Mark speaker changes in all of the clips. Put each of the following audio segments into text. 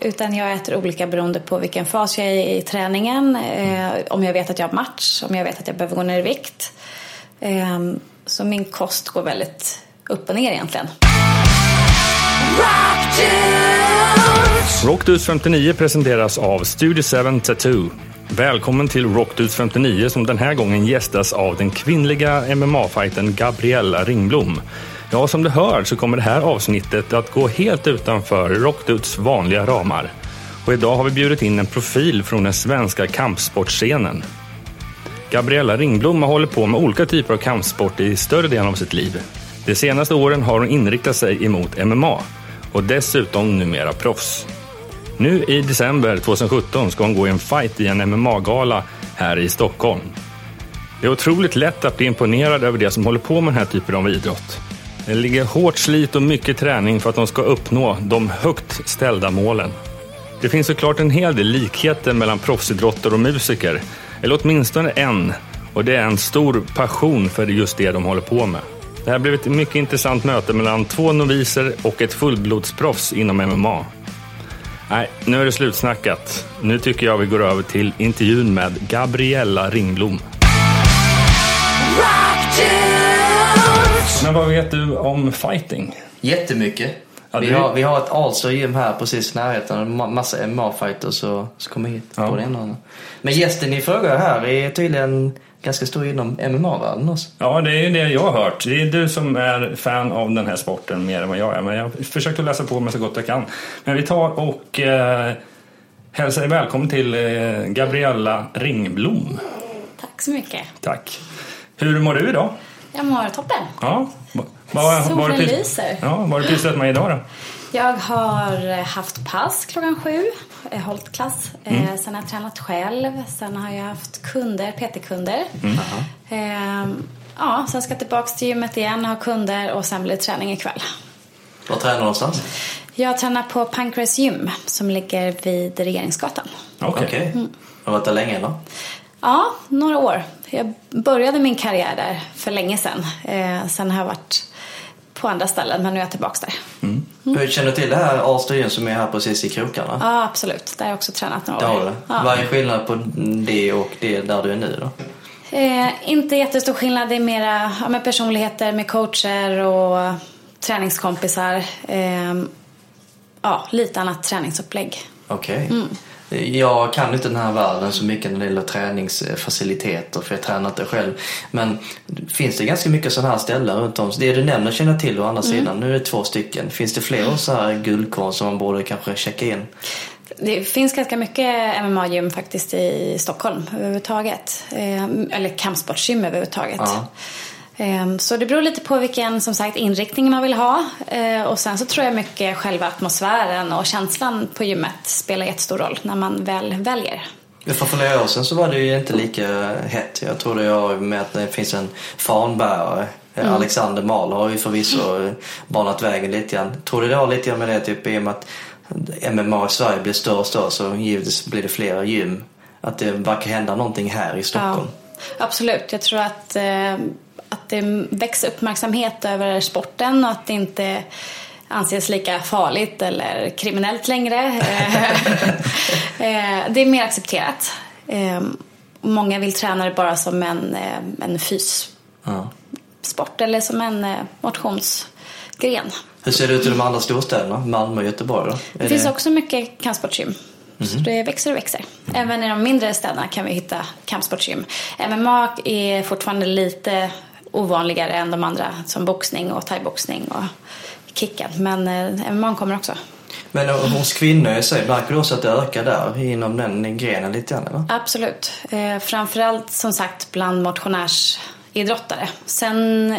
Speaker 1: Utan jag äter olika beroende på vilken fas jag är i träningen. Eh, om jag vet att jag har match, om jag vet att jag behöver gå ner i vikt. Eh, så min kost går väldigt upp och ner egentligen.
Speaker 2: Rockdudes 59 presenteras av Studio 7 Tattoo. Välkommen till Rockdudes 59 som den här gången gästas av den kvinnliga MMA-fighten Gabriella Ringblom. Ja, som du hör så kommer det här avsnittet att gå helt utanför Rockdudes vanliga ramar. Och idag har vi bjudit in en profil från den svenska kampsportscenen. Gabriella Ringblom har hållit på med olika typer av kampsport i större delen av sitt liv. De senaste åren har hon inriktat sig emot MMA och dessutom numera proffs. Nu i december 2017 ska hon gå i en fight i en MMA-gala här i Stockholm. Det är otroligt lätt att bli imponerad över det som håller på med den här typen av idrott. Det ligger hårt slit och mycket träning för att de ska uppnå de högt ställda målen. Det finns såklart en hel del likheter mellan proffsidrottare och musiker, eller åtminstone en, och det är en stor passion för just det de håller på med. Det här blev ett mycket intressant möte mellan två noviser och ett fullblodsproffs inom MMA. Nej, nu är det slutsnackat. Nu tycker jag vi går över till intervjun med Gabriella Ringblom. Men vad vet du om fighting?
Speaker 3: Jättemycket.
Speaker 2: Ja,
Speaker 3: vi, har, vi har ett Allstar gym här precis i närheten. En ma- massa MMA-fighters som som kommer hit.
Speaker 2: Ja.
Speaker 3: På det ena och andra. Men gästen ni frågar här är tydligen ganska stor inom MMA-världen också.
Speaker 2: Ja, det är ju det jag har hört. Det är du som är fan av den här sporten mer än vad jag är. Men jag har försökt att läsa på mig så gott jag kan. Men vi tar och eh, hälsar dig välkommen till eh, Gabriella Ringblom.
Speaker 1: Tack så mycket.
Speaker 2: Tack. Hur mår du idag?
Speaker 1: Jag mår toppen.
Speaker 2: Ja. Va- vad-
Speaker 1: Solen
Speaker 2: pys-
Speaker 1: lyser.
Speaker 2: Ja, vad har du pysslat med idag då?
Speaker 1: Jag har haft pass klockan sju, jag har hållit klass. Eh, sen har jag tränat själv. Sen har jag haft kunder, PT-kunder. Eh, ja, sen ska jag tillbaka till gymmet igen, ha kunder och sen blir det träning ikväll.
Speaker 3: Var tränar du någonstans?
Speaker 1: Jag tränar på Pancras gym som ligger vid Regeringsgatan.
Speaker 2: Okej.
Speaker 3: Okej. Har du varit där länge eller?
Speaker 1: Ja, några år. Jag började min karriär där för länge sedan. Eh, sen har jag varit på andra ställen men nu är jag tillbaka där.
Speaker 3: Hur känner du till det här gym som är här precis i krokarna?
Speaker 1: Ja, absolut. Där har jag också tränat några
Speaker 3: Det
Speaker 1: år.
Speaker 3: du.
Speaker 1: Ja.
Speaker 3: Vad är skillnaden på det och det där du är nu då?
Speaker 1: Eh, inte jättestor skillnad. Det är mera ja, med personligheter, med coacher och träningskompisar. Eh, ja, lite annat träningsupplägg.
Speaker 3: Okej. Jag kan inte den här världen så mycket när det gäller träningsfaciliteter för jag tränar inte själv. Men finns det ganska mycket sådana här ställen runt om? Det du nämner känner jag till å andra sidan. Nu är det två stycken. Finns det fler så här guldkorn som man borde kanske checka in?
Speaker 1: Det finns ganska mycket MMA-gym faktiskt i Stockholm överhuvudtaget. Eh, eller kampsportsgym överhuvudtaget.
Speaker 3: Ja.
Speaker 1: Eh, Så det beror lite på vilken som sagt inriktning man vill ha. Eh, Och sen så tror jag mycket själva atmosfären och känslan på gymmet spelar jättestor roll när man väl väljer.
Speaker 3: För flera år sedan så var det ju inte lika hett. Jag tror det har med att det finns en fanbärare. Alexander Mahler har ju förvisso banat vägen lite grann. Tror du det har lite grann med det typ i och med att MMA i Sverige blir större och större så givetvis blir det fler gym. Att det verkar hända någonting här i Stockholm.
Speaker 1: Ja, absolut. Jag tror att, eh, att det växer uppmärksamhet över sporten och att det inte anses lika farligt eller kriminellt längre. Eh, eh, det är mer accepterat. Eh, Många vill träna det bara som en, en fyssport eller som en motionsgren.
Speaker 3: Hur ser det ut i de andra storstäderna? Malmö och Göteborg då?
Speaker 1: Det
Speaker 3: Är
Speaker 1: finns också mycket kampsportsgym. Så det växer och växer. Även i de mindre städerna kan vi hitta kampsportsgym. MMA är fortfarande lite ovanligare än de andra som boxning och thaiboxning och kicken. Men eh, MMA kommer också.
Speaker 3: Men eh, hos kvinnor i sig, märker du också att det ökar där inom den grenen lite grann eller?
Speaker 1: Absolut. Eh, framförallt som sagt bland motionärsidrottare. Sen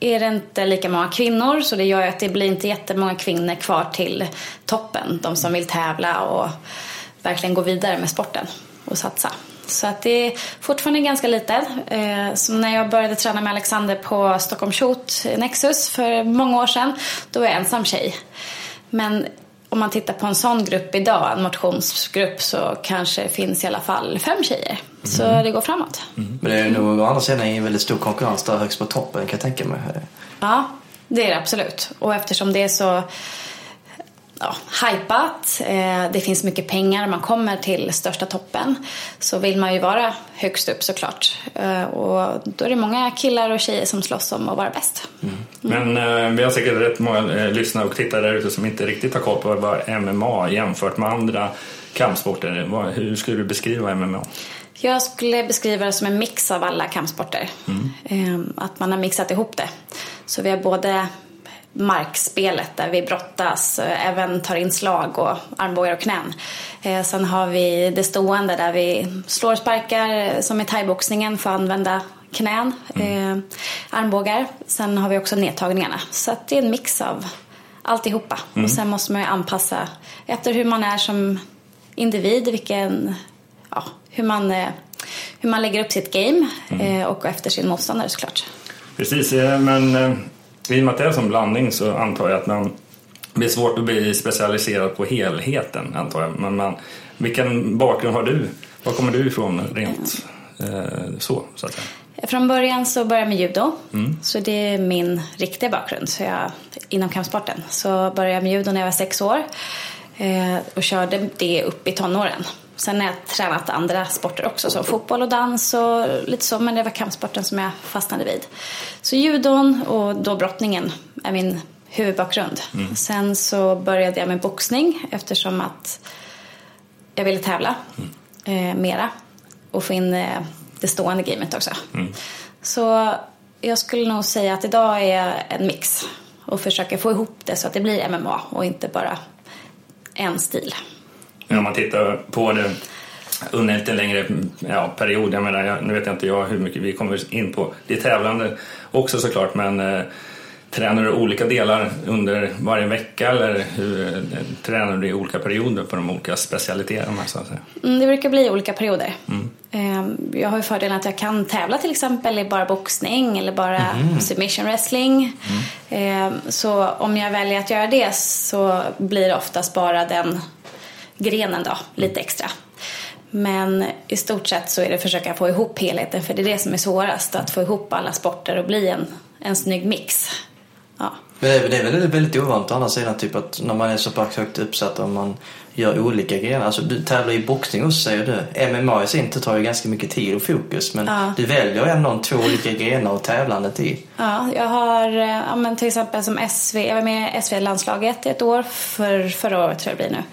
Speaker 1: är det inte lika många kvinnor så det gör att det blir inte jättemånga kvinnor kvar till toppen. De som vill tävla och verkligen gå vidare med sporten och satsa. Så att det är fortfarande ganska lite. Eh, Så när jag började träna med Alexander på Stockholm Shoot Nexus för många år sedan, då var jag ensam tjej. Men om man tittar på en sån grupp idag, en motionsgrupp, så kanske det finns i alla fall fem tjejer. Så det går framåt.
Speaker 3: Men det är nog å andra sidan en väldigt stor konkurrens där högst på toppen kan jag tänka mig.
Speaker 1: Ja, det är det absolut. Och eftersom det är så ja, hypat. Eh, det finns mycket pengar. Man kommer till största toppen. Så vill man ju vara högst upp såklart. Eh, och då är det många killar och tjejer som slåss om att vara bäst.
Speaker 2: Mm. Men eh, vi har säkert rätt många lyssnare och tittare där ute som inte riktigt har koll på vad MMA jämfört med andra kampsporter. Hur skulle du beskriva MMA?
Speaker 1: Jag skulle beskriva det som en mix av alla kampsporter. Mm. Att man har mixat ihop det. Så vi har både markspelet där vi brottas, eh, även tar in slag och armbågar och knän. Eh, sen har vi det stående där vi slår sparkar som i thaiboxningen för att använda knän, mm. eh, armbågar. Sen har vi också nedtagningarna. Så att det är en mix av alltihopa. Mm. Och sen måste man ju anpassa efter hur man är som individ, vilken, ja, hur, man, eh, hur man lägger upp sitt game mm. eh, och efter sin motståndare såklart.
Speaker 2: Precis, men i och med att det är som blandning så antar jag att man det blir svårt att bli specialiserad på helheten antar jag. Men man, vilken bakgrund har du? Var kommer du ifrån rent eh, så, så att säga?
Speaker 1: Från början så började jag med judo. Mm. Så det är min riktiga bakgrund så jag, inom kampsporten. Så började jag med judo när jag var sex år eh, och körde det upp i tonåren. Sen har jag tränat andra sporter också, som fotboll och dans och lite så. Men det var kampsporten som jag fastnade vid. Så judon och då brottningen är min huvudbakgrund. Mm. Sen så började jag med boxning eftersom att jag ville tävla mm. eh, mera och få in eh, det stående gamet också. Mm. Så jag skulle nog säga att idag är jag en mix och försöker få ihop det så att det blir MMA och inte bara en stil.
Speaker 2: Om man tittar på det under en lite längre ja, period, jag menar, jag, nu vet jag inte jag hur mycket vi kommer in på det tävlande också såklart, men eh, Tränar du olika delar under varje vecka eller hur, eh, tränar du i olika perioder på de olika specialiteterna? Så att säga?
Speaker 1: Mm, det brukar bli olika perioder. Mm. Ehm, jag har ju fördelen att jag kan tävla till exempel i bara boxning eller bara mm. submission wrestling. Mm. Ehm, så om jag väljer att göra det så blir det oftast bara den grenen då, lite extra. Men i stort sett så är det att försöka få ihop helheten för det är det som är svårast, att få ihop alla sporter och bli en, en snygg mix. Ja.
Speaker 3: Men det är, det är väl väldigt ovanligt å andra sidan, typ att när man är så pass högt uppsatt och man gör olika grejer. Alltså du tävlar i boxning också säger du. MMA i sin tur tar ju ganska mycket tid och fokus men ja. du väljer ändå två olika grenar och tävlandet i.
Speaker 1: Ja, jag har ja, men till exempel som SV, jag var med i SV-landslaget ett år, för, förra året tror jag det blir nu.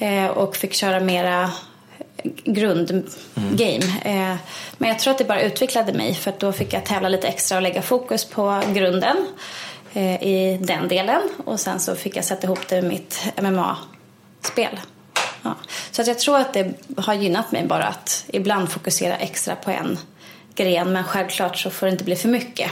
Speaker 1: Eh, och fick köra mera grundgame. Mm. Eh, men jag tror att det bara utvecklade mig för att då fick jag tävla lite extra och lägga fokus på grunden eh, i den delen och sen så fick jag sätta ihop det med mitt MMA-spel. Ja. Så att jag tror att det har gynnat mig bara att ibland fokusera extra på en gren men självklart så får det inte bli för mycket.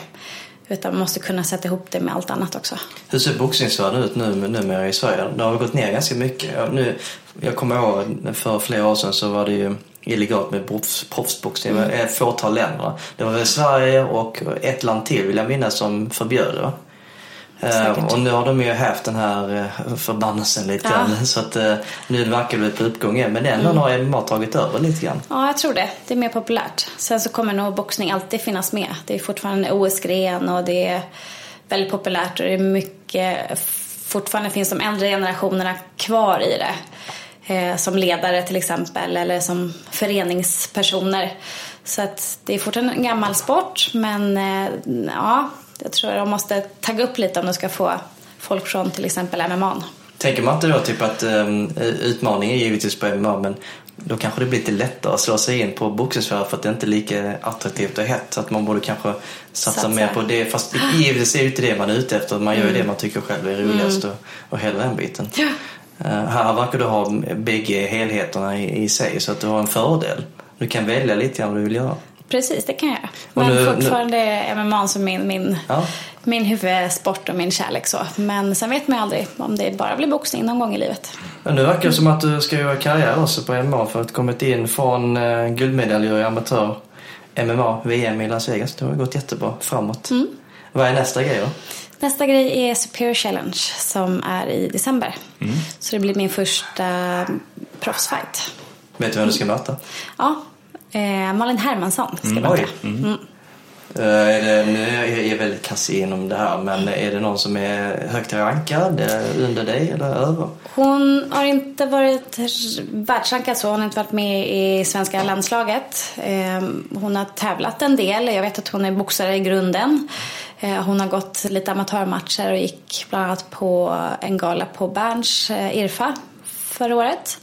Speaker 1: Utan man måste kunna sätta ihop det med allt annat också.
Speaker 3: Hur ser boxningsvärlden ut nu numera i Sverige? Det har gått ner ganska mycket. Jag, nu, jag kommer ihåg för flera år sedan så var det ju illegalt med proffsboxning. Mm. Ett fåtal länder. Det var Sverige och ett land till vill jag minnas som förbjöd det. Uh, och nu har de ju haft den här uh, förbannelsen lite ja. grann. Så att uh, nu verkar det på uppgång igen. Men ändå mm. har MMA tagit över lite grann.
Speaker 1: Ja, jag tror det. Det är mer populärt. Sen så kommer nog boxning alltid finnas med. Det är fortfarande en OS-gren och det är väldigt populärt och det är mycket fortfarande finns de äldre generationerna kvar i det. Eh, som ledare till exempel eller som föreningspersoner. Så att det är fortfarande en gammal sport men eh, ja, jag tror de måste tagga upp lite om de ska få folk från till exempel MMA.
Speaker 3: Tänker man inte då typ att um, utmaningen är givetvis på MMA men då kanske det blir lite lättare att slå sig in på boxningssfären för att det inte är lika attraktivt och hett. Så att man borde kanske satsa, satsa. mer på det. Fast givetvis är det inte det man är ute efter. Man gör ju mm. det man tycker själv är roligast mm. och, och hellre den biten. Ja. Uh, här verkar du ha bägge helheterna i, i sig så att du har en fördel. Du kan välja lite grann vad du vill göra.
Speaker 1: Precis, det kan jag göra. Men nu, fortfarande är MMA som min, min, ja. min huvudsport och min kärlek. Så. Men sen vet man ju aldrig om det bara blir boxning någon gång i livet.
Speaker 3: Men nu verkar det som att du ska göra karriär också på MMA för att kommit in från eh, guldmedaljer i amatör MMA, VM i Las Vegas. Det har gått jättebra framåt. Mm. Vad är nästa grej då?
Speaker 1: Nästa grej är Superior Challenge som är i december. Mm. Så det blir min första proffsfight.
Speaker 3: Vet du vem du ska möta?
Speaker 1: Ja, Eh, Malin Hermansson ska mm. möta. Mm.
Speaker 3: Eh, Är det, nu är jag väldigt kass inom det här, men är det någon som är högt rankad eh, under dig eller över?
Speaker 1: Hon har inte varit världsrankad så. Hon har inte varit med i svenska landslaget. Eh, Hon har tävlat en del. Jag vet att hon är boxare i grunden. Hon har gått lite amatörmatcher och gick bland annat på en gala på Berns Irfa förra året.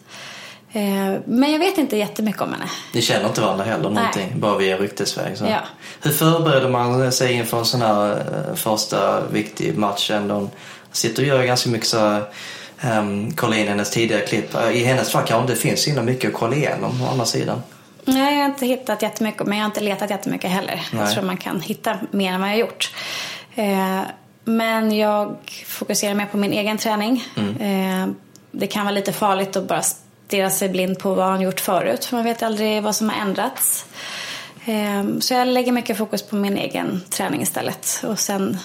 Speaker 1: Eh, Men jag vet inte jättemycket om henne.
Speaker 3: Ni känner inte varandra heller någonting, bara via ryktesväg. Så.
Speaker 1: Ja.
Speaker 3: Hur förbereder man sig inför en sån här eh, första viktig match? Ändå? Sitter och gör ganska mycket så här, um, kolla in hennes tidigare klipp. Eh, I hennes fall kanske det finns så mycket att kolla igenom å andra sidan.
Speaker 1: Nej, jag har inte hittat jättemycket, men jag har inte letat jättemycket heller. Jag
Speaker 3: Nej.
Speaker 1: tror man kan hitta mer än vad jag har gjort. Eh, men jag fokuserar mer på min egen träning. Eh, det kan vara lite farligt att bara stirra sig blind på vad han gjort förut, för man vet aldrig vad som har ändrats. Eh, så jag lägger mycket fokus på min egen träning istället. Och sen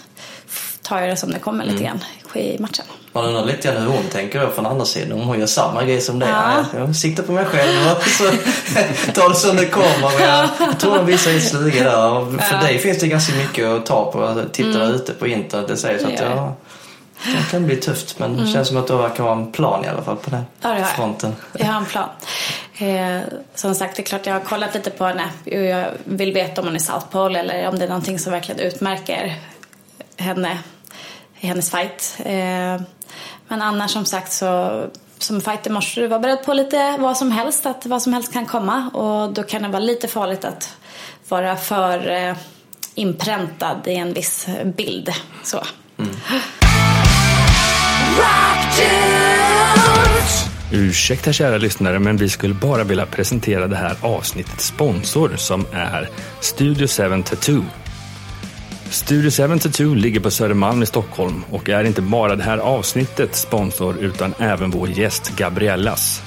Speaker 1: tar jag det som det kommer lite grann i matchen.
Speaker 3: Man undrar lite grann hur hon tänker då från andra sidan. Om hon gör samma grej som dig.
Speaker 1: Ja.
Speaker 3: Ja. Jag siktar på mig själv och så tar det som det kommer. Men jag tror de visar lite sluga där. För dig finns det ganska mycket att ta på. Alltså, Titta där ute på internet. Det säger så att ja, det kan bli tufft. Men det känns som att du verkar ha en plan i alla fall på den
Speaker 1: Ja, det har jag.
Speaker 3: fronten.
Speaker 1: Jag har en plan. Eh, som sagt, det är klart jag har kollat lite på henne. Jag vill veta om hon är South Pole eller om det är någonting som verkligen utmärker henne i hennes fight. Eh, men annars som sagt så som fighter måste du vara beredd på lite vad som helst, att vad som helst kan komma och då kan det vara lite farligt att vara för eh, inpräntad i en viss bild. Så.
Speaker 2: Ursäkta kära lyssnare, men vi skulle bara vilja presentera det här avsnittets sponsor som är Studio 7 Tattoo. Studio 7 Tattoo ligger på Södermalm i Stockholm och är inte bara det här avsnittets sponsor utan även vår gäst Gabriellas.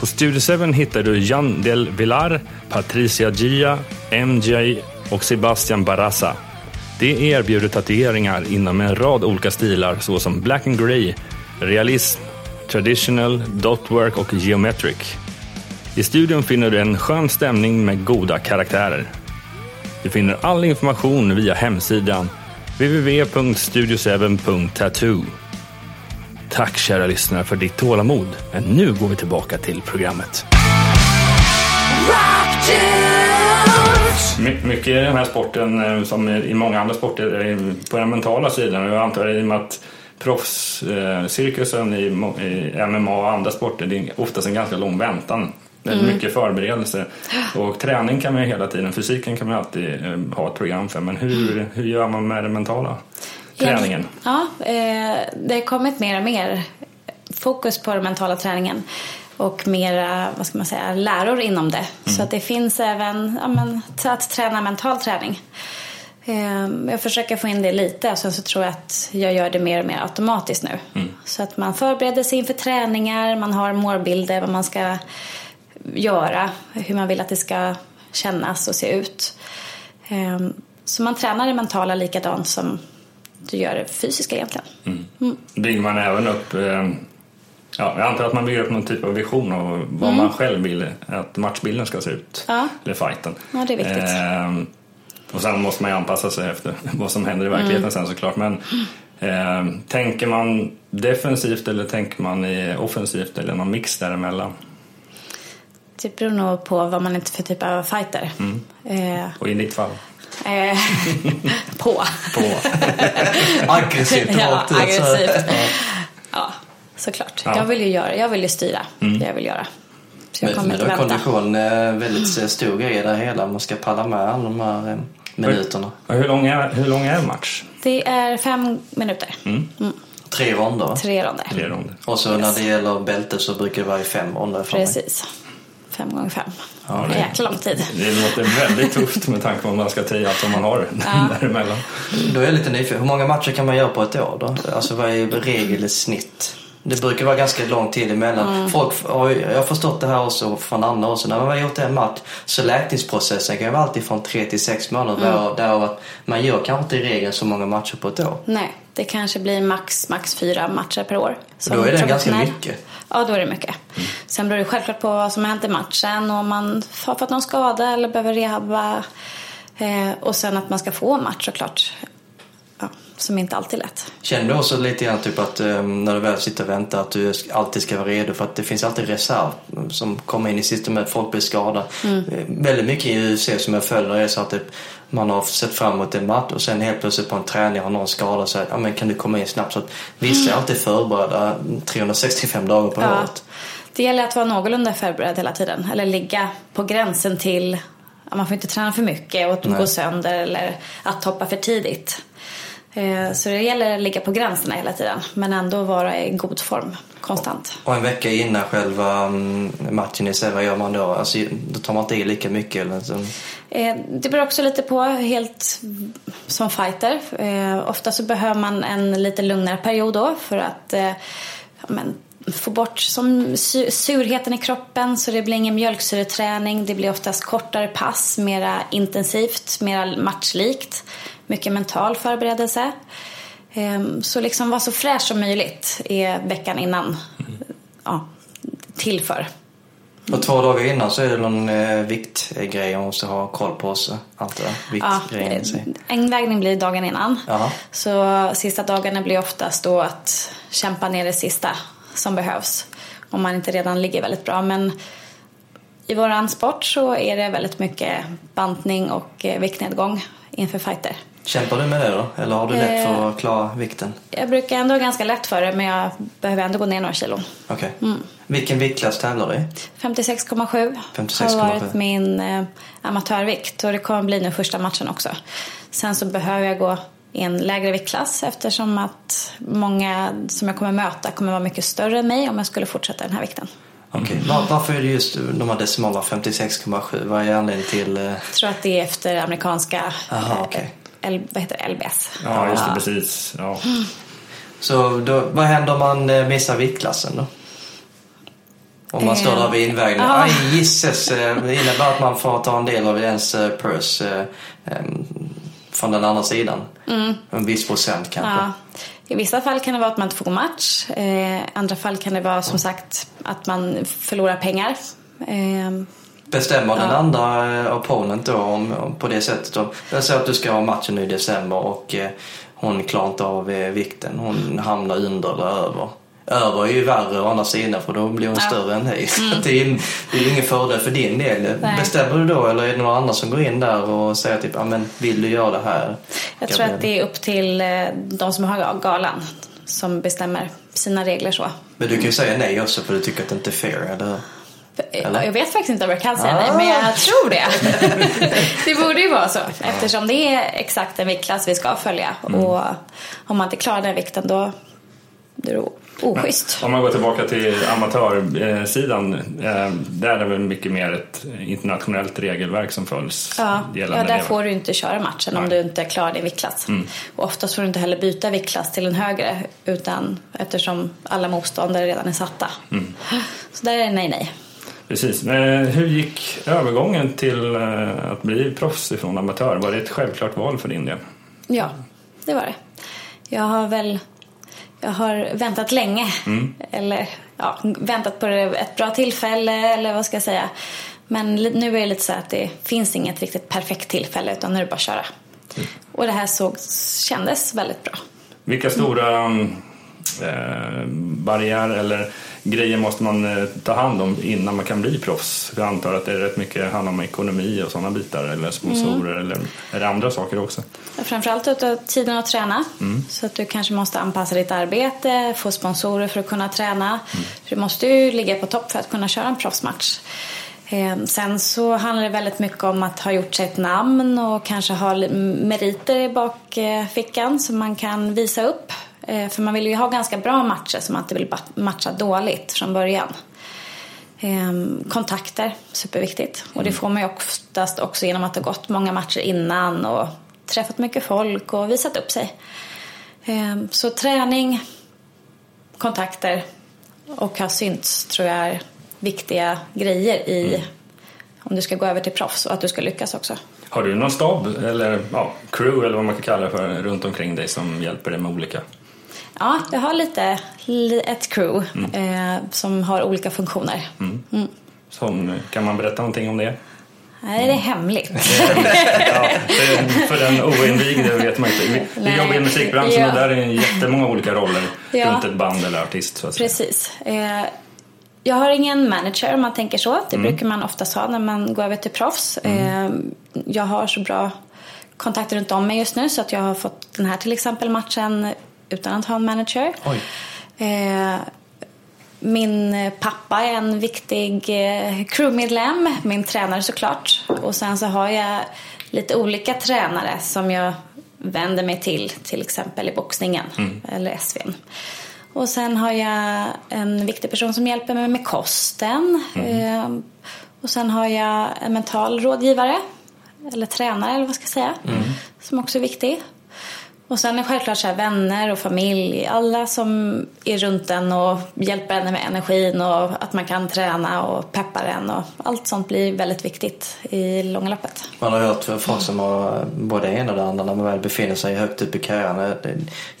Speaker 2: På Studio 7 hittar du Jan Del Villar, Patricia Gia, MJ och Sebastian Barassa. Det erbjuder tatueringar inom en rad olika stilar såsom black and grey, realism, traditional, dotwork och geometric. I studion finner du en skön stämning med goda karaktärer. Du finner all information via hemsidan www.studio7.tattoo. Tack kära lyssnare för ditt tålamod. Men nu går vi tillbaka till programmet. My- Mycket i den här sporten, eh, som i många andra sporter, är på den mentala sidan. Jag antar i och med att proffscirkusen i, mo- i MMA och andra sporter, det är oftast en ganska lång väntan. Är mycket förberedelse. Och träning kan man ju hela tiden, fysiken kan man ju alltid eh, ha ett program för. Men hur, hur gör man med den mentala träningen?
Speaker 1: Ja, eh, det har kommit mer och mer fokus på den mentala träningen och mera, vad ska man säga, läror inom det. Så att det finns även ja, men, att träna mental träning. Eh, Jag försöker få in det lite och sen så tror jag att jag gör det mer och mer automatiskt nu. Så att man förbereder sig inför träningar, man har målbilder, vad man ska göra, hur man vill att det ska kännas och se ut. Eh, Så man tränar det mentala likadant som du gör det fysiska egentligen.
Speaker 2: Bygger man även upp, eh, ja, jag antar att man bygger upp någon typ av vision av vad man själv vill att matchbilden ska se ut.
Speaker 1: Ja.
Speaker 2: Eller fighten.
Speaker 1: Ja, det är viktigt.
Speaker 2: Eh, och sen måste man ju anpassa sig efter vad som händer i verkligheten
Speaker 1: Mm.
Speaker 2: sen såklart. Men eh, tänker man defensivt eller tänker man i offensivt eller någon mix däremellan?
Speaker 1: Det beror nog på vad man är för typ av fighter. Eh,
Speaker 2: Och i ditt fall?
Speaker 1: eh, på.
Speaker 2: På.
Speaker 3: Aggressivt
Speaker 1: ja, aggressivt. Ja, såklart.
Speaker 2: Ja.
Speaker 1: Jag vill ju göra, jag vill ju styra det jag vill göra. Så jag
Speaker 3: Men,
Speaker 1: kommer
Speaker 3: men
Speaker 1: inte
Speaker 3: då är
Speaker 1: vänta.
Speaker 3: kondition eh, väldigt stor grej det hela. Man ska palla med alla de här eh, minuterna.
Speaker 2: Och hur, lång är, hur lång är en match?
Speaker 1: Det är fem minuter.
Speaker 3: Tre ronder?
Speaker 1: Tre ronder.
Speaker 2: Tre ronder.
Speaker 3: Och så när det gäller bältet så brukar det vara i fem ronder. för.
Speaker 1: Precis. Fem gånger fem.
Speaker 2: Ja,
Speaker 1: det är jäkla lång tid.
Speaker 2: Det låter väldigt tufft med tanke på vad man ska allt som man har däremellan.
Speaker 3: Då är jag lite nyfiken. Hur många matcher kan man göra på ett år då? Alltså vad är regel i snitt? Det brukar vara ganska lång tid emellan. Folk, har ju- jag har förstått det här också från andra också. När man har gjort en match så läkningsprocessen kan vara alltid från tre till sex månader. Där, därav att man gör kanske inte i regel så många matcher på ett år.
Speaker 1: Nej, det kanske blir max, max fyra matcher per år.
Speaker 3: Då är det ganska mycket.
Speaker 1: Ja, då är det mycket. Sen beror det självklart på vad som har hänt i matchen och om man har fått någon skada eller behöver rehabba Eh, och sen att man ska få match såklart. Som inte alltid är lätt.
Speaker 3: Känner du också lite grann typ att um, när du väl sitter och väntar att du alltid ska vara redo för att det finns alltid reserv som kommer in i sista med folk blir skadade. Mm. Väldigt mycket i UFC som jag följer är så att det, man har sett fram emot en match och sen helt plötsligt på en träning har någon skadat sig. Ja men kan du komma in snabbt? Så att vissa är alltid förberedda 365 dagar på ja. året.
Speaker 1: Det gäller att vara någorlunda förberedd hela tiden. Eller ligga på gränsen till man får inte träna för mycket och gå sönder eller att hoppa för tidigt. Eh, så det gäller att ligga på gränserna hela tiden men ändå vara i god form konstant.
Speaker 3: Och en vecka innan själva mm, matchen i sig, vad gör man då? Alltså, då tar man inte i lika mycket? Eller så.
Speaker 1: Eh, det beror också lite på, helt som fighter. Eh, ofta så behöver man en lite lugnare period då för att men, få bort som surheten i kroppen så det blir ingen mjölksyreträning. Det blir oftast kortare pass, mera intensivt, mera matchlikt mycket mental förberedelse. Ehm, så liksom vara så fräsch som möjligt är veckan innan ja, till för.
Speaker 3: Och två dagar innan så är det någon eh, viktgrej man måste ha koll på också. Allt det
Speaker 1: ja, En vägning blir dagen innan. Aha. Så sista dagarna blir oftast då att kämpa ner det sista som behövs. Om man inte redan ligger väldigt bra. Men i våran sport så är det väldigt mycket bantning och eh, viktnedgång inför fighter.
Speaker 3: Kämpar du med det då? Eller har du lätt för att klara vikten?
Speaker 1: Jag brukar ändå ganska lätt för det men jag behöver ändå gå ner några kilo.
Speaker 3: Okej. Okay. Mm. Vilken viktklass tävlar du i?
Speaker 1: 56,7 56, har varit min eh, amatörvikt och det kommer bli nu första matchen också. Sen så behöver jag gå i en lägre viktklass eftersom att många som jag kommer möta kommer vara mycket större än mig om jag skulle fortsätta den här vikten.
Speaker 3: Okej, okay. Var, varför är det just de här decimalerna 56,7? Vad är anledningen till?
Speaker 1: Jag tror att det är efter amerikanska Aha, okay. L, vad heter det, LBS.
Speaker 2: Ja, just det, ja. precis. Ja.
Speaker 3: Så då, vad händer om man eh, missar viktklassen då? Om man står där vid invägningen. Aj gisses, eh, det innebär att man får ta en del av ens eh, purse från den andra sidan. Mm. En viss procent kanske. Ja.
Speaker 1: I vissa fall kan det vara att man inte får match. I andra fall kan det vara som sagt att man förlorar pengar.
Speaker 3: Bestämmer ja. den andra eh, opponent då om, om, på det sättet? Jag säger att du ska ha matchen i december och eh, hon klarar inte av eh, vikten. Hon hamnar under eller över. Över är ju värre å andra sidan för då blir hon ja. större än dig. Mm. det, är, det är ingen fördel för din del. Nej. Bestämmer du då eller är det några andra som går in där och säger typ, men vill du göra det här?
Speaker 1: Jag tror att det är upp till de som har galan som bestämmer sina regler så.
Speaker 3: Men du kan ju säga nej också för du tycker att det inte är fair, eller
Speaker 1: eller? Jag vet faktiskt inte om jag kan säga ah. nej, men jag tror det. det borde ju vara så eftersom det är exakt den viktklass vi ska följa. Mm. Och om man inte klarar den vikten då, är det oschysst.
Speaker 2: om man går tillbaka till amatörsidan, eh, där är det väl mycket mer ett internationellt regelverk som följs?
Speaker 1: Ja, ja där det. får du inte köra matchen Nej. om du inte klarar din viktklass. Mm. Och oftast får du inte heller byta viktklass till en högre utan eftersom alla motståndare redan är satta. Mm. Så där är det nej, nej.
Speaker 2: Precis. Hur gick övergången till eh, att bli proffs ifrån amatör? Var det ett självklart val för din del?
Speaker 1: Ja, det var det. Jag har väl jag har väntat länge. Mm. Eller ja, väntat på ett bra tillfälle eller vad ska jag säga. Men nu är det lite så att det finns inget riktigt perfekt tillfälle utan nu är det bara att köra. Mm. Och det här såg, kändes väldigt bra.
Speaker 2: Vilka stora mm. eh, barriärer eller grejer måste man eh, ta hand om innan man kan bli proffs? Jag antar att det är rätt mycket handlar om ekonomi och sådana bitar eller sponsorer mm. eller är det andra saker också?
Speaker 1: Framförallt att tiden att träna mm. så att du kanske måste anpassa ditt arbete, få sponsorer för att kunna träna. Mm. Du måste ju ligga på topp för att kunna köra en proffsmatch. Eh, sen så handlar det väldigt mycket om att ha gjort sig ett namn och kanske ha meriter i bakfickan som man kan visa upp för man vill ju ha ganska bra matcher som man inte vill matcha dåligt från början. Ehm, kontakter, superviktigt. Och det mm. får man ju oftast också genom att ha gått många matcher innan och träffat mycket folk och visat upp sig. Ehm, så träning, kontakter och ha synts tror jag är viktiga grejer i mm. om du ska gå över till proffs och att du ska lyckas också.
Speaker 2: Har du någon stab eller ja, crew eller vad man kan kalla det för runt omkring dig som hjälper dig med olika
Speaker 1: Ja, jag har lite ett crew mm. eh, som har olika funktioner. Mm.
Speaker 2: Mm. Som, kan man berätta någonting om det?
Speaker 1: Nej, det är hemligt.
Speaker 2: ja, för, den oinvigde vet man inte. Vi, vi jobbar i musikbranschen
Speaker 1: Ja.
Speaker 2: och där är det jättemånga olika roller
Speaker 1: Ja.
Speaker 2: runt ett band eller artist. Så att.
Speaker 1: Precis. Eh, jag har ingen manager om man tänker så. Det
Speaker 2: Mm.
Speaker 1: brukar man oftast ha när man går över till proffs. Eh, jag har så bra kontakter runt om mig just nu så att jag har fått den här till exempel matchen utan att ha en manager. Eh, min pappa är en viktig eh, crewmedlem, min tränare såklart. Och sen så har jag lite olika tränare som jag vänder mig till, till exempel i boxningen eller SVn. Och sen har jag en viktig person som hjälper mig med kosten. Eh, och sen har jag en mental rådgivare, eller tränare eller vad ska jag säga, som också är viktig. Och sen är självklart så vänner och familj, alla som är runt en och hjälper en med energin och att man kan träna och peppar en och allt sånt blir väldigt viktigt i långa loppet.
Speaker 3: Man har hört folk som har både det ena och det andra när man väl befinner sig högt upp i karriären. Det-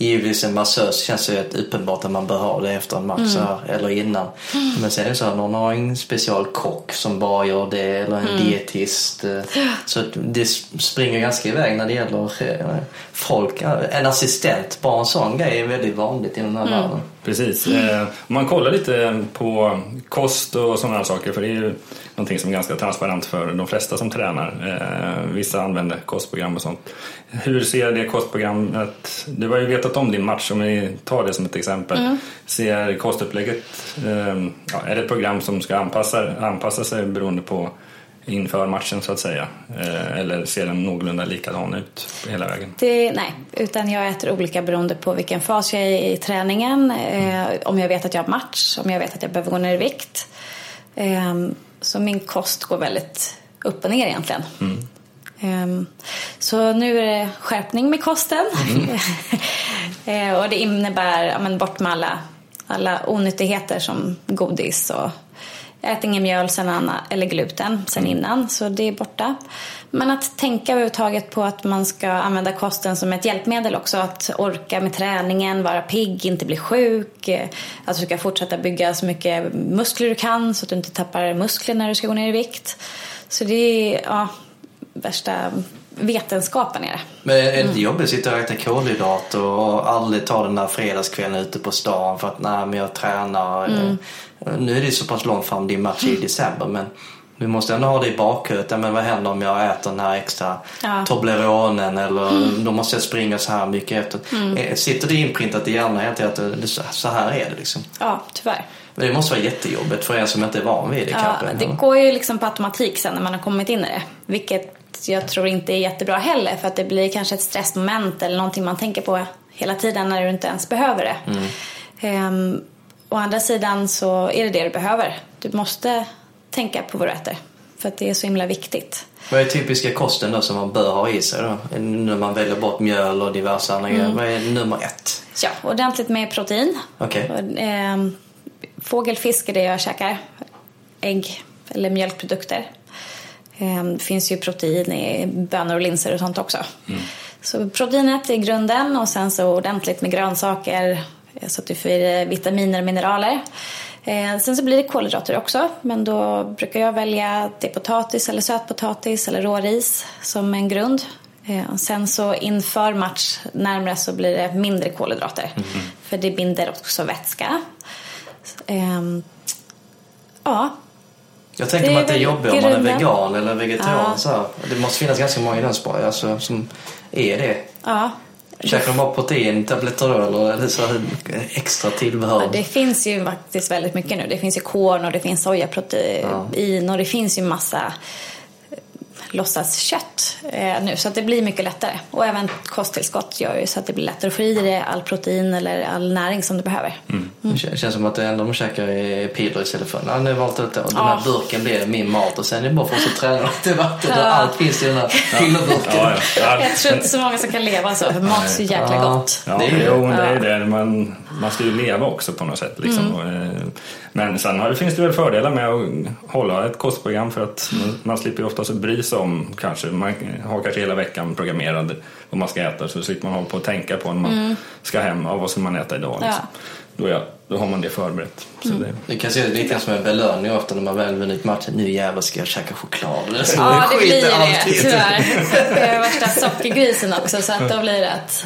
Speaker 3: Givetvis en massös känns ju ett uppenbart att man bör ha det efter en match så här, eller innan. Men sen är det så att någon har en special kock som bara gör det eller en dietist. eh, Så det springer ganska iväg när det gäller eh, folk. En assistent, bara en sån grej är väldigt vanligt inom den här världen.
Speaker 2: Precis. Eh, om man kollar lite på kost och sådana här saker, för det är ju någonting som är ganska transparent för de flesta som tränar. Eh, vissa använder kostprogram och sånt. Hur ser det kostprogrammet, du har ju vetat om din match, om vi tar det som ett exempel. Ser kostupplägget, eh, ja, är det ett program som ska anpassa, anpassa sig beroende på inför matchen så att säga? Eh, eller ser den någorlunda likadan ut hela vägen?
Speaker 1: Det, nej, utan jag äter olika beroende på vilken fas jag är i träningen. Eh, om jag vet att jag har match, om jag vet att jag behöver gå ner i vikt. Eh, så min kost går väldigt upp och ner egentligen. Eh, så nu är det skärpning med kosten. eh, och det innebär ja, men bort med alla, alla onyttigheter som godis och jag äter ingen mjöl sen eller gluten sen innan, så det är borta. Men att tänka överhuvudtaget på att man ska använda kosten som ett hjälpmedel också. Att orka med träningen, vara pigg, inte bli sjuk. eh, Att du ska fortsätta bygga så mycket muskler du kan så att du inte tappar muskler när du ska gå ner i vikt. Så det är ja, värsta vetenskapen är det.
Speaker 3: Men är det inte jobbigt att sitta och äta kolhydrater och aldrig ta den där fredagskvällen ute på stan för att nej men jag tränar.
Speaker 1: Mm.
Speaker 3: Nu är det så pass långt fram din match i december men du måste ändå ha det i bakhuvudet. Men vad händer om jag äter den här extra
Speaker 1: Ja.
Speaker 3: Tobleronen eller då måste jag springa så här mycket efter.
Speaker 1: Mm.
Speaker 3: Eh, Sitter det inprintat i hjärnan tiden att det- så- här är det liksom?
Speaker 1: Ja, tyvärr.
Speaker 3: Men det måste vara jättejobbigt för en som inte är van vid det
Speaker 1: Ja,
Speaker 3: kanske.
Speaker 1: det går ju liksom på automatik sen när man har kommit in i det. Vilket jag tror inte är jättebra heller för att det blir kanske ett stressmoment eller någonting man tänker på hela tiden när du inte ens behöver det. Ehm, å andra sidan så är det det du behöver. Du måste tänka på vad du äter för att det är så himla viktigt.
Speaker 3: Vad är typiska kosten då som man bör ha i sig då? När man väljer bort mjöl och diverse andra
Speaker 1: Mm.
Speaker 3: grejer. Vad är nummer ett?
Speaker 1: Ja, ordentligt med protein.
Speaker 3: Okej.
Speaker 1: Och, ehm, Fågel, fisk är det jag käkar. Ägg eller mjölkprodukter. Ehm, Det finns ju protein i bönor och linser och sånt också. Så proteinet är grunden och sen så ordentligt med grönsaker så att du får i dig vitaminer och mineraler. Eh, Sen så blir det kolhydrater också men då brukar jag välja det potatis eller sötpotatis eller råris som en grund. Eh, och Sen så inför match närmare så blir det mindre kolhydrater för det binder också vätska. Ehm, Ja,
Speaker 3: Jag tänker
Speaker 1: Det
Speaker 3: mig
Speaker 1: är
Speaker 3: att det är jobbigt om man är vegan eller vegetarian.
Speaker 1: Ja.
Speaker 3: Så här. Det måste finnas ganska många i den alltså, som är det.
Speaker 1: ja.
Speaker 3: Käkar de bara proteintabletter då eller är det så extra tillbehör?
Speaker 1: Ja, det finns ju faktiskt väldigt mycket nu. Det finns ju korn och det finns sojaprotein och det finns ju massa låtsaskött eh, nu så att det blir mycket lättare. Och även kosttillskott gör ju så att det blir lättare att få i dig all protein eller all näring som du behöver.
Speaker 3: Det kän- känns som att det enda de käkar är piller istället för ja, nu valt ut det. Och den
Speaker 1: Ja.
Speaker 3: här burken blir min mat och sen är det bara för att träna till vatten och allt finns i den här pillerburken.
Speaker 2: Ja, ja. Ja,
Speaker 1: Jag tror inte så många som kan leva så, för mat är så jäkla
Speaker 3: Ja.
Speaker 1: gott.
Speaker 2: Ja,
Speaker 3: Det är ju-
Speaker 2: jo, men det är
Speaker 1: Ja.
Speaker 2: det. Man, man ska ju leva också på något sätt. Liksom.
Speaker 1: Mm.
Speaker 2: Eh, Men sen har, finns det väl fördelar med att hålla ett kostprogram för att man, man slipper ju oftast bry sig om kanske, man har kanske hela veckan programmerad vad man ska äta så slipper man hålla på och tänka på när man ska hem, ja, vad ska man äta idag? Liksom.
Speaker 1: Mm. Ja.
Speaker 2: Då jag då har man det förberett. Så det,
Speaker 3: Du kan se det lite som en belöning ofta när man väl vunnit matchen. Nu jävlar ska jag käka choklad. Så
Speaker 1: Ja, det blir det
Speaker 3: alltid.
Speaker 1: tyvärr. Jag är värsta sockergrisen också så att då blir det att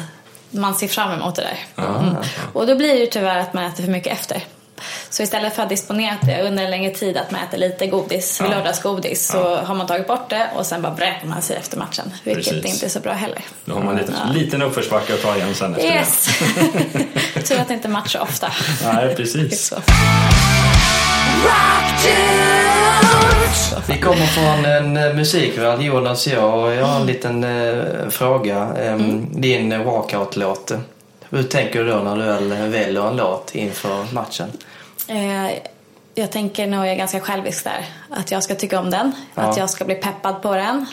Speaker 1: man ser fram emot det där. Mm. Och då blir det ju tyvärr att man äter för mycket efter. Så istället för att disponera det under en längre tid att man äter lite godis,
Speaker 2: Ja.
Speaker 1: lördagsgodis, så har man tagit bort det och sen bara bränner man sig efter matchen. Vilket
Speaker 2: Precis.
Speaker 1: inte är så bra heller.
Speaker 2: då har man en liten, liten uppförsbacke att ta igen sen efter
Speaker 1: Yes! Tur att det inte matchar ofta.
Speaker 2: det. Nej,
Speaker 1: Det
Speaker 2: precis.
Speaker 3: Vi kommer från en eh, musikvärld, Jonas och jag. Och jag har en liten eh, fråga. Ehm, Din eh, walkout-låt. Hur tänker du då när du väl väljer en låt inför matchen?
Speaker 1: Eh, jag tänker nog jag är ganska självisk där. Att jag ska tycka om den,
Speaker 3: Ja.
Speaker 1: att jag ska bli peppad på den.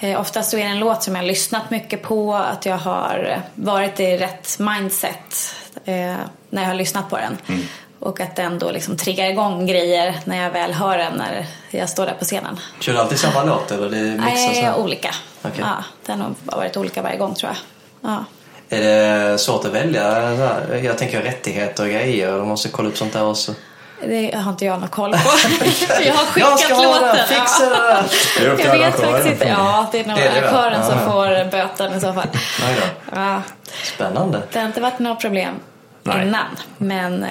Speaker 1: Eh, oftast så är det en låt som jag har lyssnat mycket på, att jag har varit i rätt mindset eh, när jag har lyssnat på den.
Speaker 3: Mm.
Speaker 1: Och att den då liksom triggar igång grejer när jag väl hör den när jag står där på scenen.
Speaker 3: Kör du alltid samma låt eller det mixas?
Speaker 1: Nej, olika.
Speaker 3: Okej.
Speaker 1: Ja, det har varit olika varje gång tror jag. Ja.
Speaker 3: Är det svårt att välja? Jag tänker rättigheter och grejer. De måste kolla upp sånt där också.
Speaker 1: Det har inte jag någon koll på. jag har
Speaker 3: Jag
Speaker 1: skickat
Speaker 3: ska ha
Speaker 1: låten.
Speaker 3: den! Fixa det!
Speaker 1: Jag vet faktiskt inte. Ja, det är nog
Speaker 3: Det är det, va?
Speaker 1: arrangören som får böten i så fall.
Speaker 3: Nej då.
Speaker 1: Ja,
Speaker 3: Spännande.
Speaker 1: det har inte varit några problem
Speaker 2: Nej.
Speaker 1: innan. Men eh,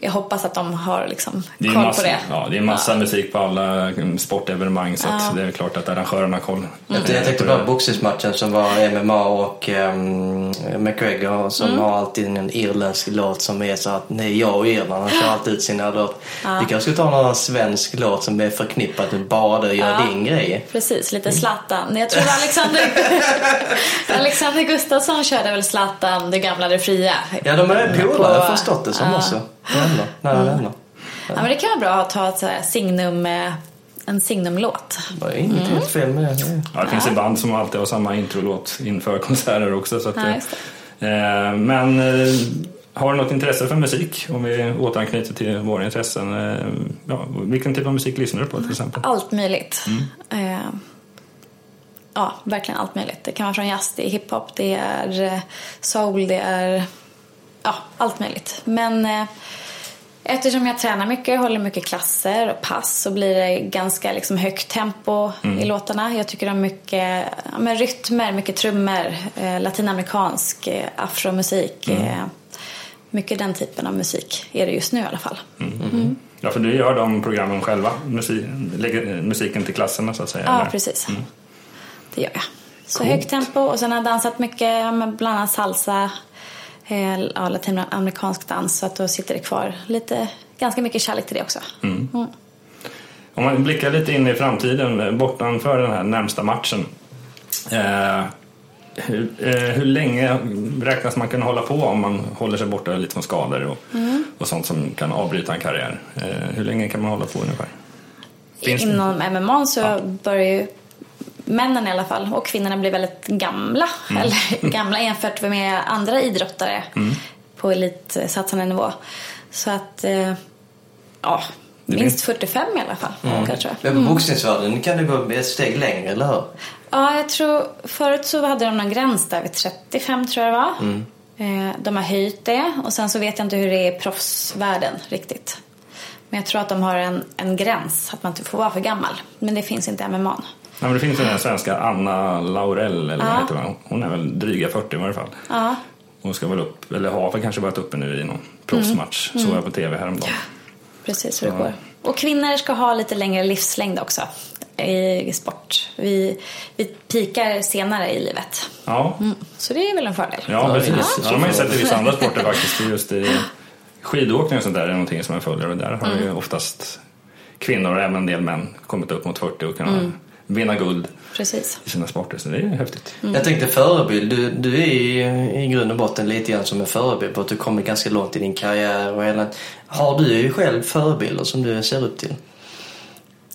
Speaker 1: jag hoppas att de har liksom koll
Speaker 2: massa,
Speaker 1: på det.
Speaker 2: Ja, det är massa musik på alla mm, sportevenemang så att det är klart att arrangörerna har koll.
Speaker 3: Jag, jag tänkte på boxningsmatchen som var MMA och um, McGregor som har alltid en irländsk låt som är så att nej, jag och Irland han kör alltid ut sina låt. Vi kanske skulle ta någon svensk låt som är förknippad med bara du gör
Speaker 1: Ja.
Speaker 3: din grej.
Speaker 1: Precis, lite Zlatan. Jag tror Alexander, Alexander Gustafsson körde väl Zlatan, det gamla, det fria.
Speaker 3: Ja, de är polare,
Speaker 1: På-
Speaker 3: jag har förstått det som
Speaker 1: ja.
Speaker 3: Också. Vänner, nära vänner.
Speaker 1: Ja, men det kan vara bra att ta ett så här signum, eh, en signumlåt.
Speaker 3: Det var inget helt fel med det.
Speaker 2: Ja, det finns ett band som alltid har samma introlåt inför konserter också. Så att,
Speaker 1: Ja, just
Speaker 2: eh, men eh, har du något intresse för musik? Om vi återanknyter till våra intressen. Eh, ja, vilken typ av musik lyssnar du på till exempel?
Speaker 1: Allt möjligt.
Speaker 3: Mm.
Speaker 1: Eh, ja, verkligen allt möjligt. Det kan vara från jazz, det är hiphop, det är eh, soul, det är ja, allt möjligt. Men eh, eftersom jag tränar mycket, håller mycket klasser och pass så blir det ganska liksom, högt tempo
Speaker 3: Mm.
Speaker 1: i låtarna. Jag tycker om mycket ja, rytmer, mycket trummor, eh, latinamerikansk, eh, afromusik.
Speaker 3: Mm.
Speaker 1: Eh, mycket den typen av musik är det just nu i alla fall.
Speaker 2: Ja, för du gör de programmen själva, musik, lägger musiken till klasserna så att säga?
Speaker 1: Ja,
Speaker 2: eller?
Speaker 1: precis.
Speaker 3: Mm.
Speaker 1: Det gör jag. Så högt tempo och sen har jag dansat mycket med bland annat salsa, eh, ja, latinamerikansk dans så att då sitter det kvar lite, ganska mycket kärlek till det också. Mm.
Speaker 2: Om man blickar lite in i framtiden, eh, bortanför den här närmsta matchen. Eh, hur, eh, hur länge räknas man kunna hålla på om man håller sig borta lite från skador och,
Speaker 1: Mm.
Speaker 2: och sånt som kan avbryta en karriär? Eh, hur länge kan man hålla på ungefär? Finns det-
Speaker 1: Inom MMA så börjar ju männen i alla fall och kvinnorna blir väldigt gamla.
Speaker 2: Mm.
Speaker 1: Eller gamla jämfört med andra idrottare på elitsatsande nivå. Så att, eh, ja, minst 45 i alla fall. Kanske.
Speaker 3: Men på boxningsvärlden kan det gå ett steg längre, eller hur?
Speaker 1: Ja, jag tror förut så hade de någon gräns där vid 35 tror jag det var. Eh, De har höjt det och sen så vet jag inte hur det är i proffsvärlden riktigt. Men jag tror att de har en, en gräns, att man inte får vara för gammal. Men det finns inte i MMA.
Speaker 2: Ja, men det finns den här svenska Anna Laurell, eller vad
Speaker 1: Ja.
Speaker 2: heter hon? Hon är väl dryga 40 i varje fall.
Speaker 1: Ja,
Speaker 2: Hon ska väl upp, eller har väl kanske varit uppe nu i någon proffsmatch,
Speaker 1: Mm.
Speaker 2: såg jag på tv häromdagen.
Speaker 1: precis hur det går. Och kvinnor ska ha lite längre livslängd också i sport. Vi, vi pikar senare i livet.
Speaker 2: Ja,
Speaker 1: Mm. Så det är väl en fördel.
Speaker 2: ja precis.
Speaker 3: Ja.
Speaker 2: Ja, de har ju sett i vissa andra sporter faktiskt. Just i skidåkning och sånt där är någonting som jag följer och där har
Speaker 1: Mm.
Speaker 2: ju oftast kvinnor och även en del män kommit upp mot 40 och kunnat
Speaker 1: Mm.
Speaker 2: Vinna guld
Speaker 1: Precis.
Speaker 2: i sina sporter. Så det är häftigt.
Speaker 3: Jag tänkte förebild. Du, du är i, i grund och botten lite grann som en förebild på att du kommit ganska långt i din karriär. Och hela, har du ju själv förebilder som du ser upp till?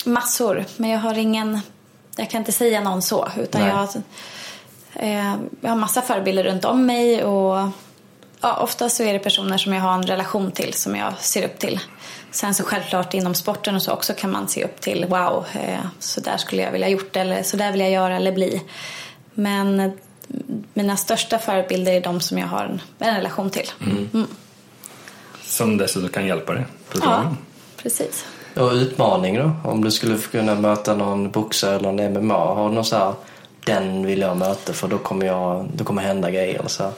Speaker 1: Massor, men jag har ingen... Jag kan inte säga någon så, utan
Speaker 3: Nej.
Speaker 1: jag har, eh, jag har massa förebilder runt om mig och ja, oftast så är det personer som jag har en relation till som jag ser upp till. Sen så självklart inom sporten och så också kan man se upp till wow, eh, så där skulle jag vilja gjort eller så där vill jag göra eller bli. Men eh, mina största förebilder är de som jag har en, en relation till. Mm.
Speaker 2: som dessutom kan hjälpa dig
Speaker 1: Ja, precis.
Speaker 3: Och utmaning då? Om du skulle kunna möta någon boxare eller en MMA, har du någon så här, den vill jag möta för då kommer, jag, då kommer hända grejer eller så här.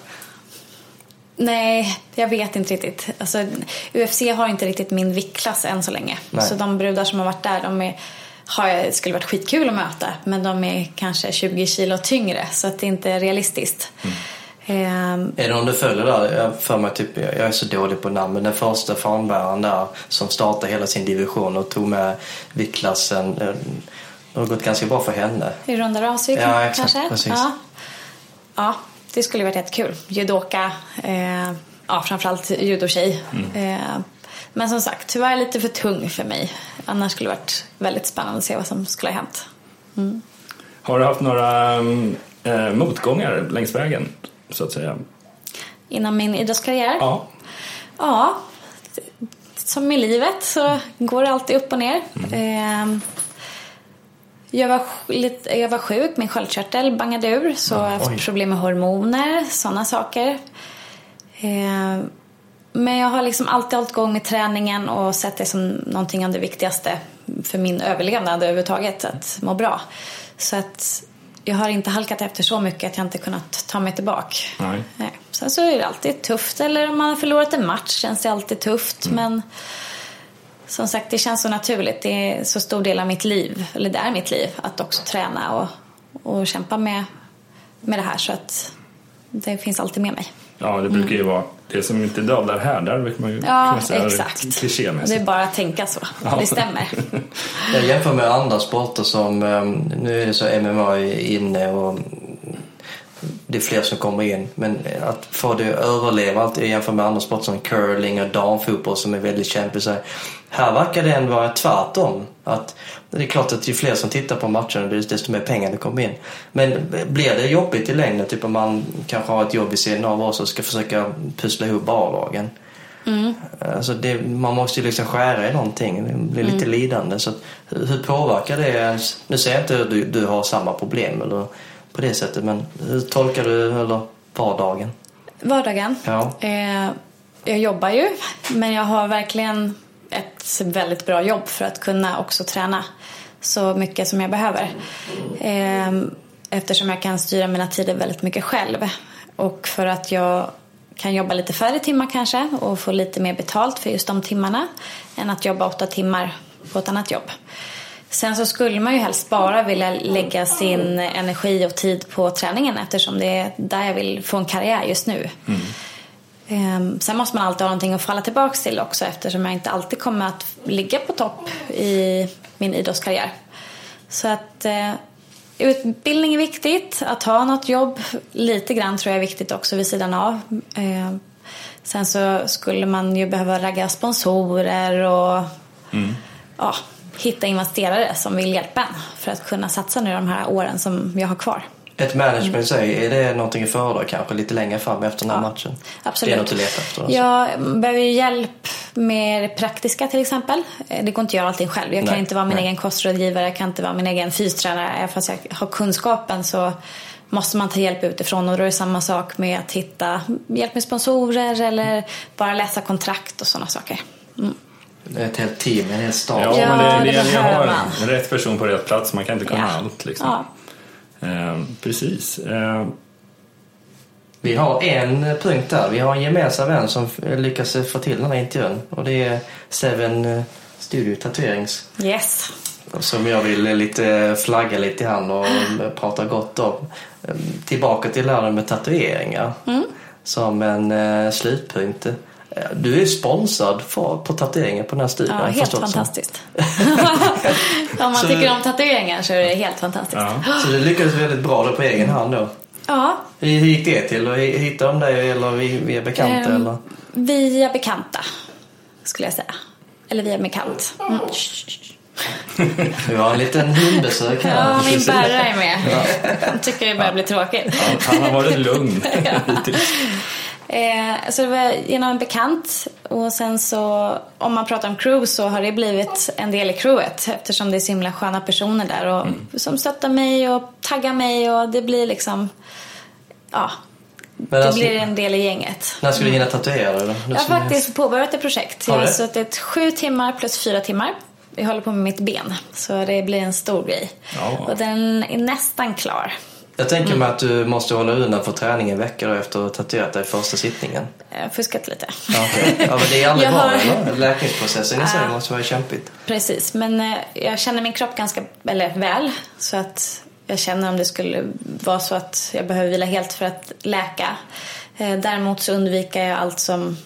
Speaker 1: Nej, jag vet inte riktigt. Alltså, UFC har inte riktigt min viktklass än så länge.
Speaker 3: Nej.
Speaker 1: Så de brudar som har varit där, de är, har skulle varit skitkul att möta. Men de är kanske 20 kilo tyngre, så att det inte är realistiskt. Ehm,
Speaker 3: Är det någon du följer där? Jag för mig typ, jag är så dålig på namn, men den första fanbäraren där som startade hela sin division och tog med viktklassen. eh, Det har gått ganska bra för henne.
Speaker 1: I Ronda Rousey
Speaker 3: Ja, exakt,
Speaker 1: kanske?
Speaker 3: precis.
Speaker 1: Ja. ja, det skulle varit jättekul. Judoka, eh, ja framförallt judotjej.
Speaker 3: Mm.
Speaker 1: Eh, men som sagt, tyvärr lite för tung för mig. Annars skulle det varit väldigt spännande att se vad som skulle ha hänt.
Speaker 2: Har du haft några mm, eh, motgångar längs vägen, så att säga?
Speaker 1: Inom min idrottskarriär?
Speaker 2: Ja.
Speaker 1: Ja, som i livet så går det alltid upp och ner. Eh, jag var, lite, jag var sjuk, min sköldkörtel bangade ur så jag har haft problem med hormoner, sådana saker. Eh, men jag har liksom alltid hållit igång med träningen och sett det som någonting av det viktigaste för min överlevnad överhuvudtaget, att må bra. Så att jag har inte halkat efter så mycket att jag inte kunnat ta mig tillbaka.
Speaker 2: Nej.
Speaker 1: Nej. Sen så är det alltid tufft, eller om man har förlorat en match känns det alltid tufft. Men som sagt, det känns så naturligt. Det är så stor del av mitt liv, eller det är mitt liv, att också träna och, och kämpa med, med det här. Så att det finns alltid med mig.
Speaker 2: Ja, det brukar ju vara det som inte dödar härdar, brukar man ju
Speaker 1: Ja,
Speaker 2: kunna säga
Speaker 1: exakt. Det är bara att tänka så.
Speaker 2: Ja.
Speaker 1: Det stämmer.
Speaker 3: Jag jämför med andra sporter som, eh, nu är det så MMA är inne och det är fler som kommer in. Men att få det att överleva, allt jag jämför med andra sporter som curling och damfotboll som är väldigt kämpigt. Så här, verkar det ändå vara tvärtom. Att det är klart att ju fler som tittar på matchen desto mer pengar det kommer in. Men blir det jobbigt i längden, typ om man kanske har ett jobb i sidan av också och ska försöka pussla ihop A-lagen. Alltså det, man måste ju liksom skära i någonting. Det blir lite lidande. Så att, hur, hur påverkar det ens... Nu säger jag inte att du, du har samma problem eller på det sättet. Men hur tolkar du eller vardagen?
Speaker 1: Vardagen.
Speaker 3: Ja.
Speaker 1: Eh, jag jobbar ju, men jag har verkligen ett väldigt bra jobb för att kunna också träna så mycket som jag behöver. Eh, eftersom jag kan styra mina tider väldigt mycket själv. Och för att jag kan jobba lite färre timmar kanske och få lite mer betalt för just de timmarna än att jobba åtta timmar på ett annat jobb. Sen så skulle man ju helst bara vilja lägga sin energi och tid på träningen eftersom det är där jag vill få en karriär just nu. Ehm, Sen måste man alltid ha någonting att falla tillbaka till också eftersom jag inte alltid kommer att ligga på topp i min idrottskarriär. Så att eh, utbildning är viktigt, att ha något jobb lite grann tror jag är viktigt också vid sidan av. Ehm, Sen så skulle man ju behöva ragga sponsorer och ja, hitta investerare som vill hjälpa en för att kunna satsa nu de här åren som jag har kvar.
Speaker 3: Ett management i sig, är det någonting att föredra kanske lite längre fram efter den här
Speaker 1: Ja,
Speaker 3: matchen?
Speaker 1: Absolut.
Speaker 3: Det är något att leta efter. Alltså.
Speaker 1: Jag behöver ju hjälp med det praktiska till exempel. Eh, Det går inte att göra allting själv. Jag kan
Speaker 3: Nej,
Speaker 1: inte vara min
Speaker 3: nej.
Speaker 1: egen kostrådgivare, jag kan inte vara min egen fystränare. Även fast jag har kunskapen så måste man ta hjälp utifrån. Och då är det samma sak med att hitta hjälp med sponsorer eller bara läsa kontrakt och sådana saker. Mm.
Speaker 3: Det är ett helt team, en hel stab.
Speaker 2: Ja,
Speaker 1: Ja,
Speaker 2: men det, det,
Speaker 1: det
Speaker 2: gäller ju att
Speaker 1: behöver
Speaker 2: ha
Speaker 1: man.
Speaker 2: rätt person på rätt plats. Man kan inte kunna
Speaker 1: Ja.
Speaker 2: allt. Liksom.
Speaker 1: Ja.
Speaker 2: Eh, precis. Eh,
Speaker 3: Vi har en punkt där. Vi har en gemensam vän som lyckas få till den här intervjun. Och det är Seven eh, Studio Tatuerings.
Speaker 1: Yes.
Speaker 3: Som jag vill lite flagga lite i hand och prata gott om. Eh, Tillbaka till det här med tatueringar. Som en eh, slutpunkt. Eh, Du är sponsrad för, på tatueringar på den här studion.
Speaker 1: Ja, helt fantastiskt. om man
Speaker 3: Så-
Speaker 1: tycker om tatueringar så är det helt fantastiskt.
Speaker 2: ja.
Speaker 3: Så du lyckades väldigt bra då på egen hand då.
Speaker 1: Ja,
Speaker 3: Hur gick det till? Och Hittade de dig eller vi- via bekanta?
Speaker 1: Ehm,
Speaker 3: eller?
Speaker 1: Via bekanta, skulle jag säga. Eller via bekant. Mm.
Speaker 3: Vi har en liten hundbesök här.
Speaker 1: Ja, min bärare är med. Han tycker det börjar bli tråkigt.
Speaker 2: han, han har varit lugn hittills.
Speaker 1: Eh, så det var genom en bekant och sen så om man pratar om crew så har det blivit en del i crewet eftersom det är så himla sköna personer där och som stöttar mig och taggar mig och det blir liksom ja,
Speaker 3: Men
Speaker 1: då
Speaker 3: alltså-
Speaker 1: blir det en del i gänget.
Speaker 3: När ska du hinna tatuera dig?
Speaker 1: Jag har faktiskt påbörjat ett projekt. Jag
Speaker 3: Har
Speaker 1: suttit sju timmar plus fyra timmar. Jag håller på med mitt ben, så det blir en stor grej.
Speaker 2: Ja.
Speaker 1: Och den är nästan klar.
Speaker 3: Jag tänker
Speaker 1: Mm.
Speaker 3: mig att du måste hålla undan för träning en vecka då efter att ha tatuerat dig första sittningen.
Speaker 1: Jag har fuskat lite.
Speaker 3: Okej. ja men det är aldrig bra
Speaker 1: har-
Speaker 3: eller? Läkningsprocessen i sig
Speaker 1: Ah.
Speaker 3: måste vara kämpigt.
Speaker 1: Precis, men eh, jag känner min kropp ganska eller, väl. Så att jag känner om det skulle vara så att jag behöver vila helt för att läka. Eh, Däremot så undviker jag allt som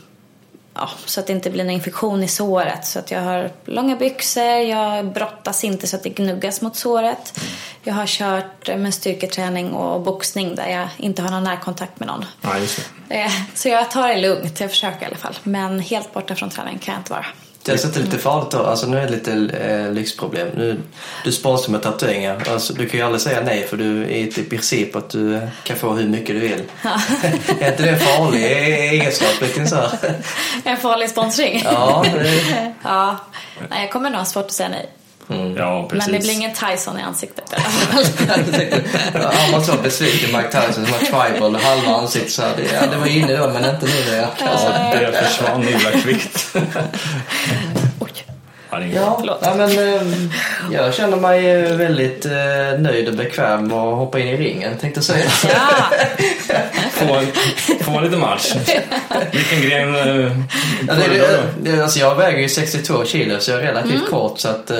Speaker 1: Ja, så att det inte blir en infektion i såret. Så att jag har långa byxor, jag brottas inte så att det gnuggas mot såret. Jag har kört eh, med styrketräning och boxning där jag inte har någon närkontakt med någon.
Speaker 2: Ja.
Speaker 1: Eh, Så jag tar det lugnt, jag försöker i alla fall. Men helt borta från träning kan jag inte vara.
Speaker 3: Det inte lite farligt då? Alltså nu är det lite eh, lyxproblem. Nu, du sponsrar med tatueringar. Alltså, du kan ju aldrig säga nej för du är i princip att du kan få hur mycket du vill. är inte det en farlig egenskap? Lite så här?
Speaker 1: En farlig sponsring.
Speaker 3: Ja, det,
Speaker 1: Ja, nej, jag kommer nog ha svårt att säga nej.
Speaker 2: Ja, precis.
Speaker 1: Men det blir ingen Tyson i ansiktet i alla fall.
Speaker 3: han var så besviken Mike Tyson som har tribal halva ansiktet så här. Det, ja, det var inne då men inte nu. Det. Alltså,
Speaker 2: Det försvann illa kvickt. Ja.
Speaker 3: Ja, men eh, jag känner mig eh, väldigt eh, nöjd och bekväm och hoppa in i ringen tänkte jag säga.
Speaker 1: Ja,
Speaker 2: Få, en, få en liten match. Vilken gren
Speaker 3: Ja, det, det, det, alltså jag väger ju 62 kilo så jag är relativt kort så att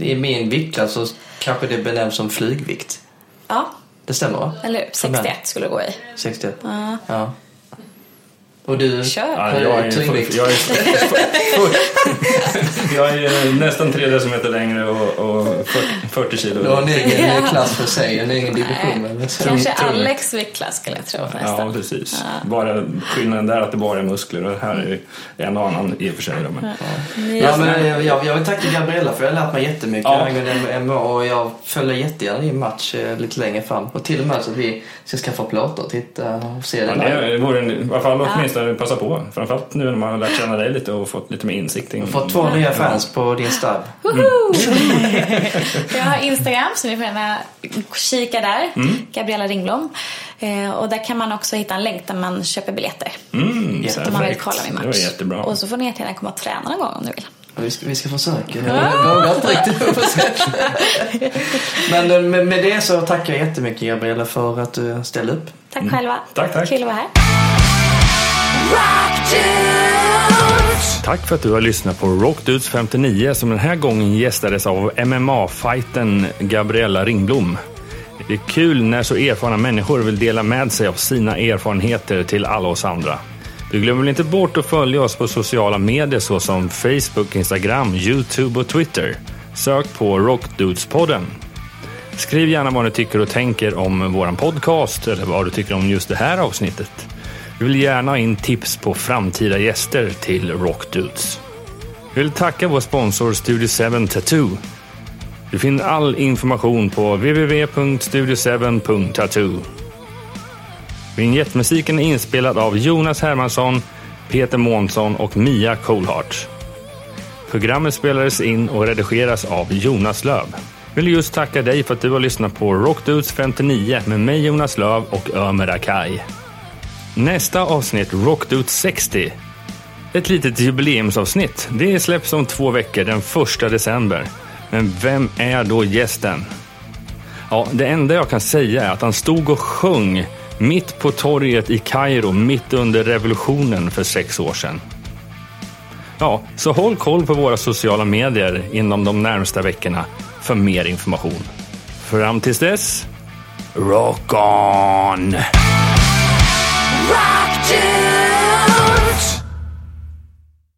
Speaker 3: i min viktklass så kanske det benämns som flygvikt.
Speaker 1: ja
Speaker 3: Det stämmer va?
Speaker 1: eller hur? 61 skulle det gå i.
Speaker 3: 61.
Speaker 1: Ja.
Speaker 3: Ja. Och du?
Speaker 1: Kör.
Speaker 2: Ja, jag, är, jag, är, jag är nästan tre decimeter längre och, och 40, 40 kilo.
Speaker 3: Du har en egen klass för sig, en egen division. eller så.
Speaker 1: Kanske. Alex viktklass skulle jag tro
Speaker 2: Ja,
Speaker 1: nästan.
Speaker 2: precis. Bara skillnaden där är att det bara är muskler och det här är en och annan i och för sig. Men.
Speaker 1: Ni-
Speaker 3: Ja, men jag, jag, jag vill tacka Gabriella för jag har lärt mig jättemycket
Speaker 2: Ja.
Speaker 3: angående MMA och jag följer jättegärna din match eh, lite längre fram. Och till och med så att vi ska skaffa plåtar och titta och se
Speaker 2: Ja,
Speaker 3: det
Speaker 2: vore i alla fall åtminstone passa på. Framförallt nu när man har lärt känna dig lite och fått lite mer insikt.
Speaker 3: Jag har fått två nya fans på din stab.
Speaker 1: Woho! jag har Instagram så ni får gärna kika där. Gabriella Ringblom. Eh, och där kan man också hitta en länk där man köper biljetter.
Speaker 2: Mm,
Speaker 1: Om man vill kolla min match.
Speaker 2: Det var jättebra.
Speaker 1: Och så får ni jättegärna komma och träna någon gång om ni vill.
Speaker 3: Vi ska, vi ska försöka. Jag vågar inte riktigt försöka. Men eh, med, med det så tackar jag jättemycket Gabriella för att du ställde upp.
Speaker 1: Tack själva.
Speaker 2: Tack, tack.
Speaker 1: Kul att vara här.
Speaker 2: Tack för att du har lyssnat på Rockdudes 59 som den här gången gästades av MMA-fighten Gabriella Ringblom. Det är kul när så erfarna människor vill dela med sig av sina erfarenheter till alla oss andra. Du glömmer väl inte bort att följa oss på sociala medier såsom Facebook, Instagram, Youtube och Twitter. Sök på Rockdudespodden. Skriv gärna vad ni tycker och tänker om våran podcast eller vad du tycker om just det här avsnittet. Vi vill gärna ha in tips på framtida gäster till Rockdudes. Vi vill tacka vår sponsor Studio 7 Tattoo. Du finner all information på www.studio7.tattoo. Vignettmusiken är inspelad av Jonas Hermansson, Peter Månsson och Mia Coolhart. Programmet spelades in och redigeras av Jonas Löv. Jag vill just tacka dig för att du har lyssnat på Rockdudes 59 med mig Jonas Löv och Ömer Akai. Nästa avsnitt, Rockdudes 60. Ett litet jubileumsavsnitt. Det släpps om två veckor, den första december. Men vem är då gästen? Ja, det enda jag kan säga är att han stod och sjöng mitt på torget i Kairo mitt under revolutionen för sex år sedan. Ja, så håll koll på våra sociala medier inom de närmsta veckorna för mer information. Fram tills dess, rock on!
Speaker 4: Rock to